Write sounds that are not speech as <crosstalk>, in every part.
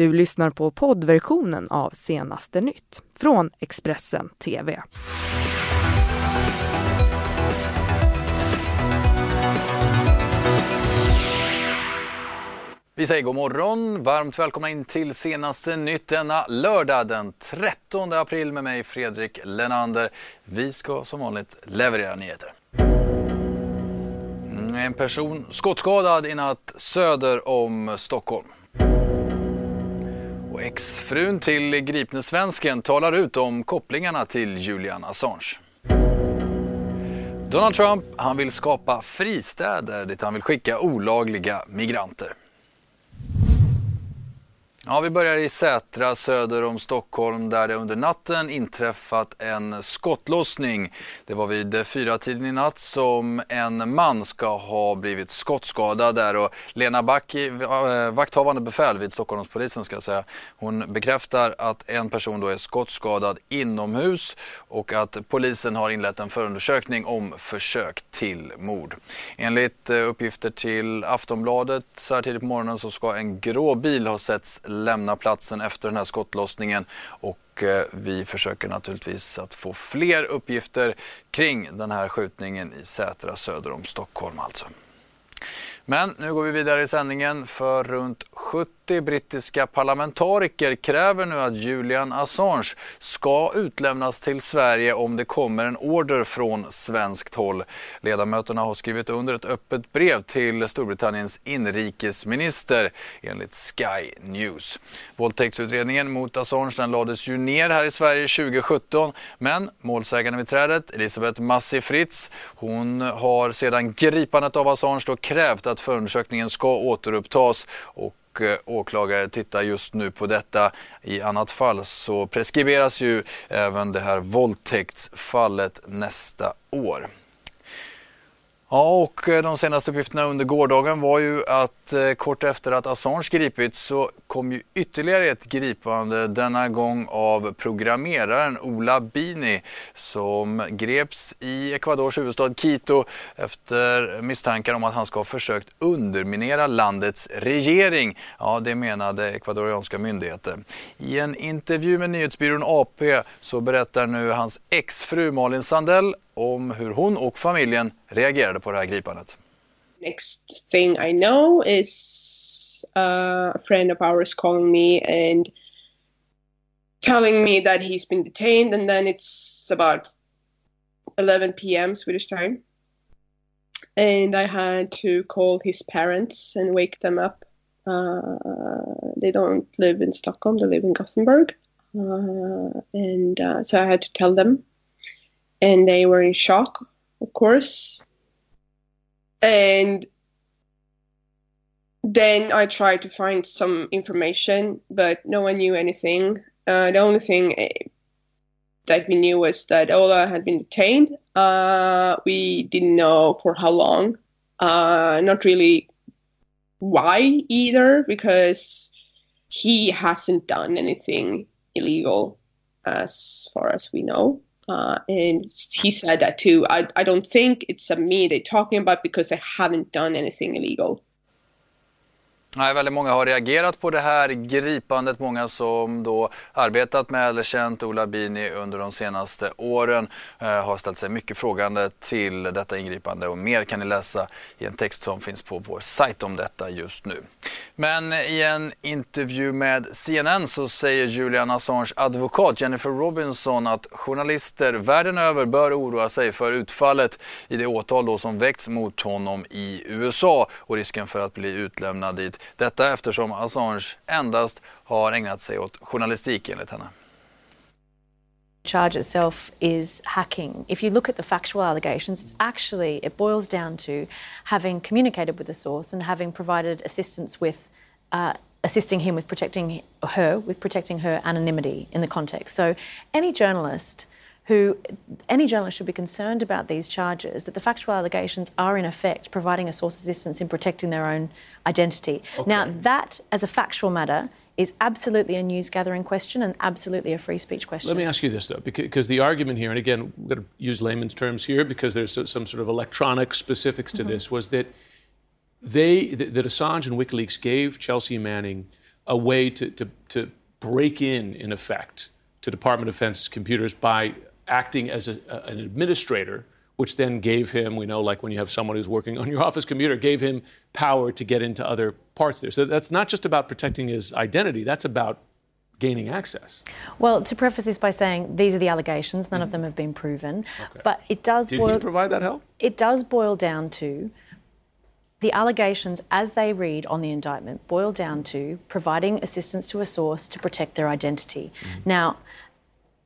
Du lyssnar på poddversionen av Senaste nytt från Expressen TV. Vi säger god morgon, varmt välkomna in till senaste nytt denna lördag den 13 april med mig Fredrik Lenander. Vi ska som vanligt leverera nyheter. En person skottskadad i natt söder om Stockholm. Och exfrun till gripne svensken talar ut om kopplingarna till Julian Assange. Donald Trump han vill skapa fristäder dit han vill skicka olagliga migranter. Ja, vi börjar i Sätra söder om Stockholm där det under natten inträffat en skottlossning. Det var vid fyra tiden i natt som en man ska ha blivit skottskadad där och Lena Backi, eh, vakthavande befäl vid Stockholmspolisen ska jag säga, hon bekräftar att en person då är skottskadad inomhus och att polisen har inlett en förundersökning om försök till mord. Enligt eh, uppgifter till Aftonbladet så här tidigt på morgonen så ska en grå bil ha setts lämna platsen efter den här skottlossningen och eh, vi försöker naturligtvis att få fler uppgifter kring den här skjutningen i Sätra söder om Stockholm alltså. Men nu går vi vidare i sändningen för runt 70 brittiska parlamentariker kräver nu att Julian Assange ska utlämnas till Sverige om det kommer en order från svenskt håll. Ledamöterna har skrivit under ett öppet brev till Storbritanniens inrikesminister enligt Sky News. Våldtäktsutredningen mot Assange den lades ju ner här i Sverige 2017 men målsägandebiträdet Elisabeth Massi Fritz hon har sedan gripandet av Assange då krävt att förundersökningen ska återupptas och eh, åklagare tittar just nu på detta. I annat fall så preskriberas ju även det här våldtäktsfallet nästa år. Ja, och eh, de senaste uppgifterna under gårdagen var ju att eh, kort efter att Assange gripits så kom ju ytterligare ett gripande, denna gång av programmeraren Ola Bini som greps i Ecuadors huvudstad Quito efter misstankar om att han ska ha försökt underminera landets regering. Ja, det menade ecuadorianska myndigheter. I en intervju med nyhetsbyrån AP så berättar nu hans exfru Malin Sandell om hur hon och familjen reagerade på det här gripandet. Next thing I know is uh, a friend of ours calling me and telling me that he's been detained and then it's about 11 p.m. Swedish time. And I had to call his parents and wake them up. Uh, they don't live in Stockholm, they live in Gothenburg. Uh, and uh, so I had to tell them and they were in shock, of course. And then I tried to find some information, but no one knew anything. Uh, the only thing eh, that we knew was that Ola had been detained. Uh, we didn't know for how long. Uh, not really why either, because he hasn't done anything illegal as far as we know. Uh, and he said that too. I, I don't think it's a me they're talking about because I haven't done anything illegal. Nej, väldigt många har reagerat på det här gripandet. Många som då arbetat med eller känt Ola Bini under de senaste åren eh, har ställt sig mycket frågande till detta ingripande och mer kan ni läsa i en text som finns på vår sajt om detta just nu. Men i en intervju med CNN så säger Julian Assange advokat Jennifer Robinson att journalister världen över bör oroa sig för utfallet i det åtal då som väckts mot honom i USA och risken för att bli utlämnad dit. Detta eftersom Assange endast har ägnat sig åt journalistik enligt henne. charge itself is hacking. If you look at the factual allegations, it's actually it boils down to having communicated with the source and having provided assistance with uh, assisting him with protecting her with protecting her anonymity in the context. So any journalist who any journalist should be concerned about these charges that the factual allegations are in effect providing a source assistance in protecting their own identity. Okay. Now that as a factual matter is absolutely a news gathering question and absolutely a free speech question. Let me ask you this though, because the argument here, and again, we're going to use layman's terms here because there's some sort of electronic specifics to mm-hmm. this, was that they that Assange and WikiLeaks gave Chelsea Manning a way to, to, to break in, in effect, to Department of Defense computers by acting as a, an administrator, which then gave him, we know, like when you have someone who's working on your <laughs> office computer, gave him power to get into other parts there. So that's not just about protecting his identity, that's about gaining access. Well, to preface this by saying these are the allegations, none mm-hmm. of them have been proven, okay. but it does Did boil, he provide that help? It does boil down to the allegations, as they read on the indictment, boil down to providing assistance to a source to protect their identity. Mm-hmm. Now,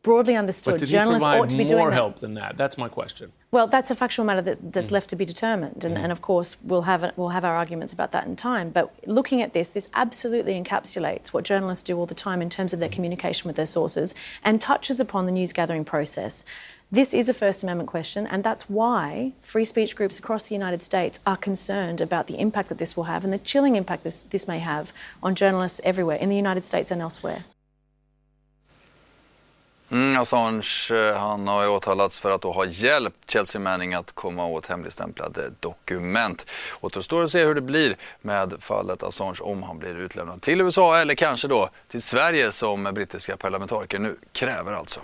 broadly understood, but journalists ought to be doing more that. help than that. That's my question. Well, that's a factual matter that, that's mm. left to be determined, and, mm. and, of course we'll have we'll have our arguments about that in time. But looking at this, this absolutely encapsulates what journalists do all the time in terms of their communication with their sources, and touches upon the news gathering process. This is a First Amendment question, and that's why free speech groups across the United States are concerned about the impact that this will have and the chilling impact this, this may have on journalists everywhere in the United States and elsewhere. Assange eh, han har ju åtalats för att då ha hjälpt Chelsea Manning att komma åt hemligstämplade dokument. Återstår att se hur det blir med fallet Assange om han blir utlämnad till USA eller kanske då till Sverige som brittiska parlamentariker nu kräver alltså.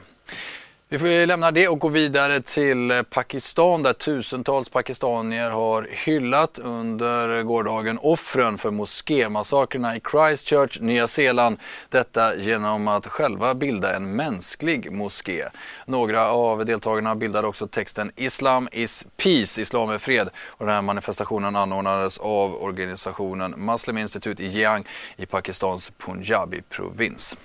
Vi får lämna det och gå vidare till eh, Pakistan där tusentals pakistanier har hyllat under gårdagen offren för moskémassakrerna i Christchurch, Nya Zeeland. Detta genom att själva bilda en mänsklig moské. Några av deltagarna bildade också texten Islam is peace, Islam är fred. Och den här manifestationen anordnades av organisationen Muslim Institute i Jiang i Pakistans Punjabi-provins.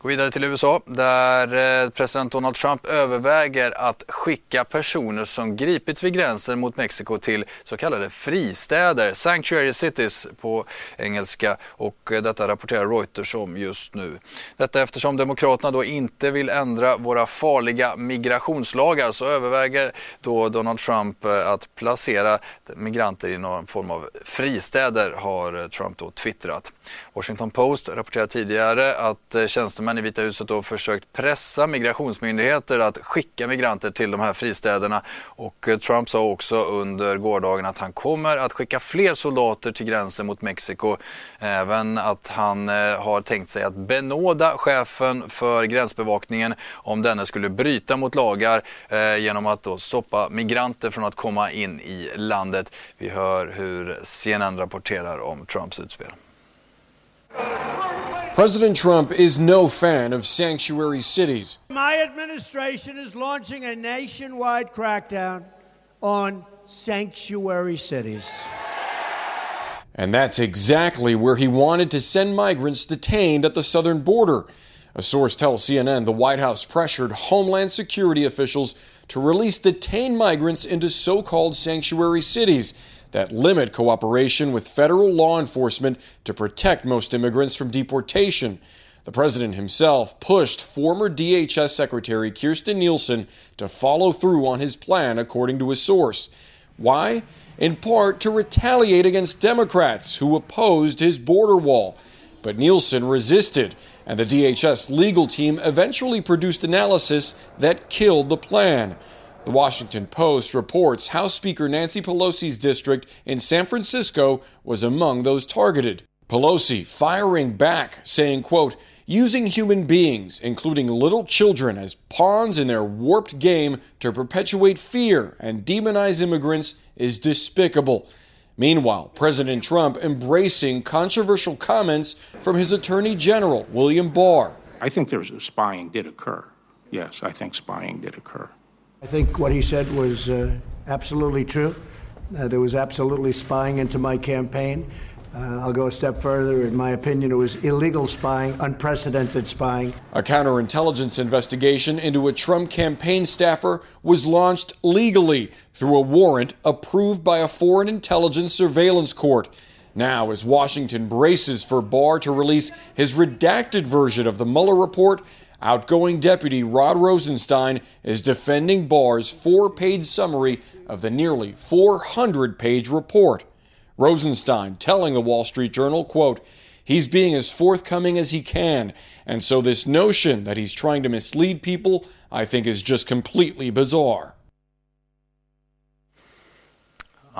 Gå vidare till USA där eh, president Donald Trump överväger att skicka personer som gripits vid gränsen mot Mexiko till så kallade fristäder, sanctuary cities på engelska och eh, detta rapporterar Reuters om just nu. Detta eftersom Demokraterna då inte vill ändra våra farliga migrationslagar så överväger då Donald Trump eh, att placera migranter i någon form av fristäder har Trump då twittrat. Washington Post rapporterade tidigare att tjänstemän tjänstemän i Vita huset då försökt pressa migrationsmyndigheter att skicka migranter till de här fristäderna. Och eh, Trump sa också under gårdagen att han kommer att skicka fler soldater till gränsen mot Mexiko. Även att han eh, har tänkt sig att benåda chefen för gränsbevakningen om denne skulle bryta mot lagar eh, genom att då stoppa migranter från att komma in i landet. Vi hör hur CNN rapporterar om Trumps utspel. President Trump is no fan of sanctuary cities. My administration is launching a nationwide crackdown on sanctuary cities. And that's exactly where he wanted to send migrants detained at the southern border. A source tells CNN the White House pressured Homeland Security officials to release detained migrants into so called sanctuary cities that limit cooperation with federal law enforcement to protect most immigrants from deportation. The president himself pushed former DHS Secretary Kirsten Nielsen to follow through on his plan, according to a source. Why? In part to retaliate against Democrats who opposed his border wall. But Nielsen resisted, and the DHS legal team eventually produced analysis that killed the plan. The Washington Post reports House Speaker Nancy Pelosi's district in San Francisco was among those targeted. Pelosi firing back, saying, quote, using human beings, including little children, as pawns in their warped game to perpetuate fear and demonize immigrants is despicable. Meanwhile, President Trump embracing controversial comments from his Attorney General, William Barr. I think there's spying did occur. Yes, I think spying did occur. I think what he said was uh, absolutely true. Uh, there was absolutely spying into my campaign. Uh, I'll go a step further. In my opinion, it was illegal spying, unprecedented spying. A counterintelligence investigation into a Trump campaign staffer was launched legally through a warrant approved by a foreign intelligence surveillance court. Now, as Washington braces for Barr to release his redacted version of the Mueller report, Outgoing Deputy Rod Rosenstein is defending Barr's four page summary of the nearly 400 page report. Rosenstein telling the Wall Street Journal, quote, He's being as forthcoming as he can, and so this notion that he's trying to mislead people, I think, is just completely bizarre.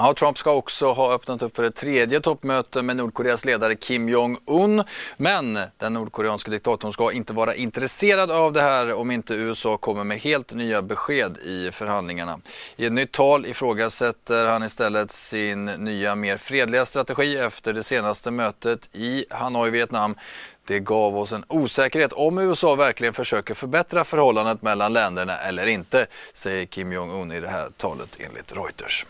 Ja, Trump ska också ha öppnat upp för ett tredje toppmöte med Nordkoreas ledare Kim Jong-Un. Men den nordkoreanske diktatorn ska inte vara intresserad av det här om inte USA kommer med helt nya besked i förhandlingarna. I ett nytt tal ifrågasätter han istället sin nya mer fredliga strategi efter det senaste mötet i Hanoi, Vietnam. Det gav oss en osäkerhet om USA verkligen försöker förbättra förhållandet mellan länderna eller inte, säger Kim Jong-Un i det här talet enligt Reuters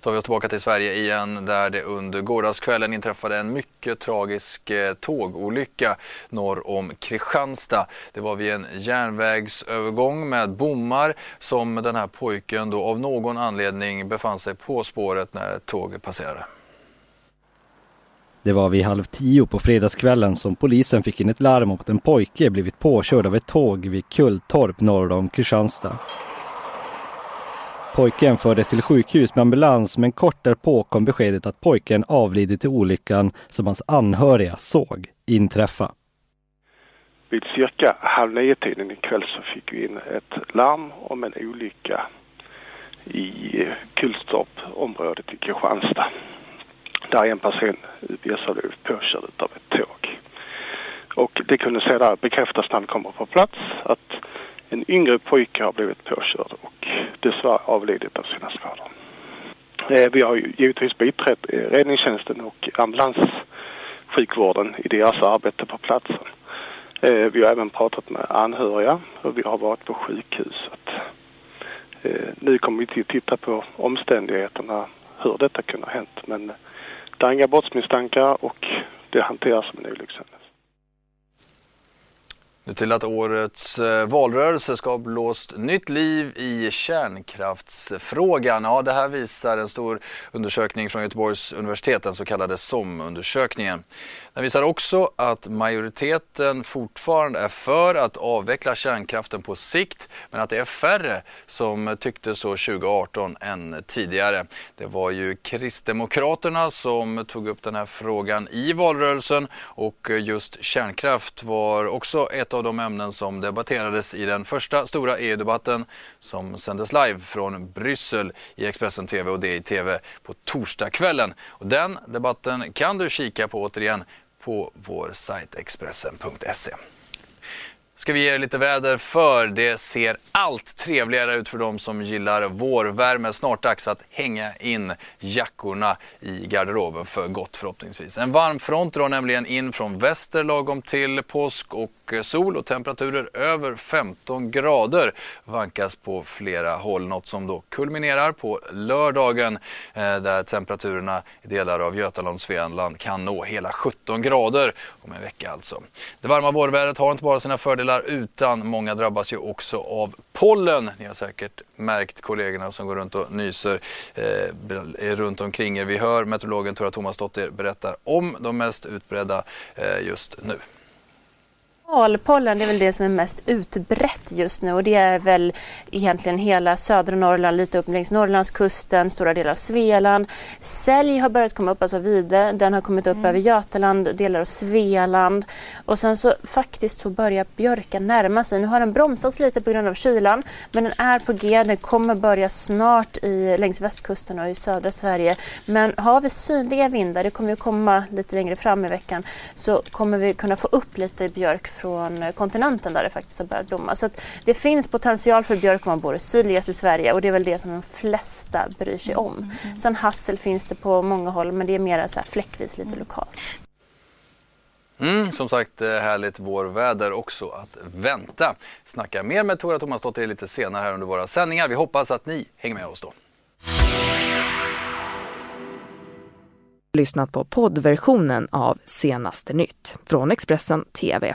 tar vi oss tillbaka till Sverige igen där det under gårdagskvällen inträffade en mycket tragisk eh, tågolycka norr om Kristianstad. Det var vid en järnvägsövergång med bommar som den här pojken då av någon anledning befann sig på spåret när tåget passerade. Det var vid halv tio på fredagskvällen som polisen fick in ett larm om att en pojke blivit påkörd av ett tåg vid Kulltorp norr om Kristianstad. Pojken fördes till sjukhus med ambulans men kort därpå kom beskedet att pojken avlidit i olyckan som hans anhöriga såg inträffa. Vid cirka halv nio-tiden ikväll så fick vi in ett larm om en olycka i Kullstorp-området i Kristianstad. Där en person uppges blivit påkörd av ett tåg. Och det kunde sedan bekräftas när han kommer på plats att en yngre pojke har blivit påkörd och dessvärre avlidit av sina skador. Eh, vi har givetvis biträtt eh, räddningstjänsten och ambulanssjukvården i deras arbete på platsen. Eh, vi har även pratat med anhöriga och vi har varit på sjukhuset. Nu kommer vi att titta på omständigheterna, hur detta kunde ha hänt. Men det är inga brottsmisstankar och det hanteras som en olyckshändelse. Nu till att årets eh, valrörelse ska ha blåst nytt liv i kärnkraftsfrågan. Ja, det här visar en stor undersökning från Göteborgs universitet, den så kallade SOM-undersökningen. Den visar också att majoriteten fortfarande är för att avveckla kärnkraften på sikt, men att det är färre som tyckte så 2018 än tidigare. Det var ju Kristdemokraterna som tog upp den här frågan i valrörelsen och just kärnkraft var också ett av av de ämnen som debatterades i den första stora EU-debatten som sändes live från Bryssel i Expressen TV och det i TV på torsdagskvällen. Och den debatten kan du kika på återigen på vår sajt Expressen.se ska vi ge er lite väder för det ser allt trevligare ut för de som gillar vårvärme. Snart dags att hänga in jackorna i garderoben för gott förhoppningsvis. En varm front drar nämligen in från väster lagom till påsk och sol och temperaturer över 15 grader vankas på flera håll. Något som då kulminerar på lördagen eh, där temperaturerna i delar av Götaland och Svealand kan nå hela 17 grader om en vecka alltså. Det varma vårvädret har inte bara sina fördelar utan många drabbas ju också av pollen. Ni har säkert märkt kollegorna som går runt och nyser eh, runt omkring er. Vi hör meteorologen Tora Thomasdottir berätta om de mest utbredda eh, just nu. Alpollen det är väl det som är mest utbrett just nu och det är väl egentligen hela södra Norrland, lite upp längs Norrlandskusten, stora delar av Svealand. Sälj har börjat komma upp, alltså vide, den har kommit upp mm. över Götaland, delar av Svealand och sen så faktiskt så börjar björken närma sig. Nu har den bromsats lite på grund av kylan men den är på G, den kommer börja snart i, längs västkusten och i södra Sverige. Men har vi sydliga vindar, det kommer ju komma lite längre fram i veckan, så kommer vi kunna få upp lite björk från kontinenten där det faktiskt har börjat blomma. Så det finns potential för björk om man bor sydligast i Sverige och det är väl det som de flesta bryr sig om. Mm, mm. Sen hassel finns det på många håll men det är mer så här fläckvis lite lokalt. Mm, som sagt, eh, härligt vårväder också att vänta. Snacka mer med Tora Tomasdottir lite senare här under våra sändningar. Vi hoppas att ni hänger med oss då. Lyssnat på poddversionen av Senaste nytt från Expressen TV.